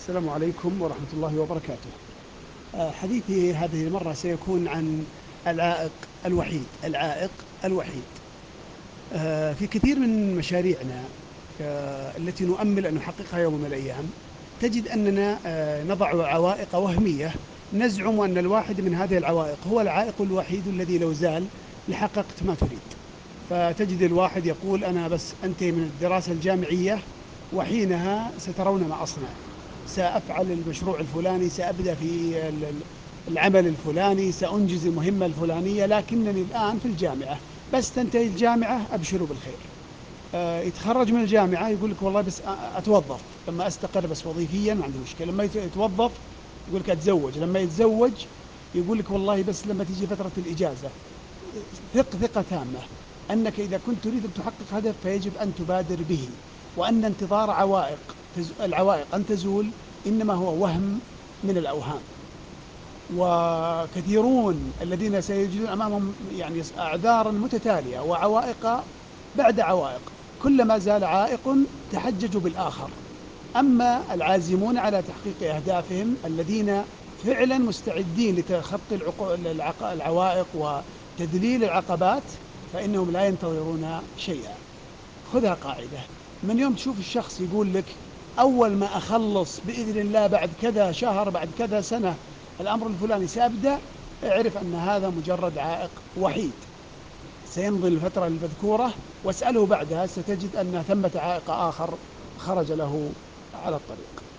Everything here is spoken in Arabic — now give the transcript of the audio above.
السلام عليكم ورحمة الله وبركاته. آه، حديثي هذه المرة سيكون عن العائق الوحيد، العائق الوحيد. آه، في كثير من مشاريعنا آه، التي نؤمل أن نحققها يوم من الأيام تجد أننا نضع عوائق وهمية نزعم أن الواحد من هذه العوائق هو العائق الوحيد الذي لو زال لحققت ما تريد. فتجد الواحد يقول أنا بس أنتهي من الدراسة الجامعية وحينها سترون ما أصنع سأفعل المشروع الفلاني سأبدأ في العمل الفلاني سأنجز المهمة الفلانية لكنني الآن في الجامعة. بس تنتهي الجامعة أبشروا بالخير. آه، يتخرج من الجامعة يقول لك والله بس أتوظف. لما أستقر بس وظيفيا ما عندي مشكلة. لما يتوظف يقول لك أتزوج. لما يتزوج يقول لك والله بس لما تيجي فترة الإجازة. ثق ثقة تامة. أنك إذا كنت تريد أن تحقق هدف فيجب أن تبادر به. وأن انتظار عوائق. العوائق أن تزول إنما هو وهم من الأوهام. وكثيرون الذين سيجدون أمامهم يعني أعذارا متتالية وعوائق بعد عوائق. كلما زال عائق تحججوا بالآخر. أما العازمون على تحقيق أهدافهم الذين فعلا مستعدين لتخطي العوائق وتذليل العقبات فإنهم لا ينتظرون شيئا. خذها قاعدة. من يوم تشوف الشخص يقول لك أول ما أخلص بإذن الله بعد كذا شهر بعد كذا سنة الأمر الفلاني سأبدأ اعرف أن هذا مجرد عائق وحيد. سيمضي الفترة المذكورة واسأله بعدها ستجد أن ثمة عائق آخر خرج له على الطريق.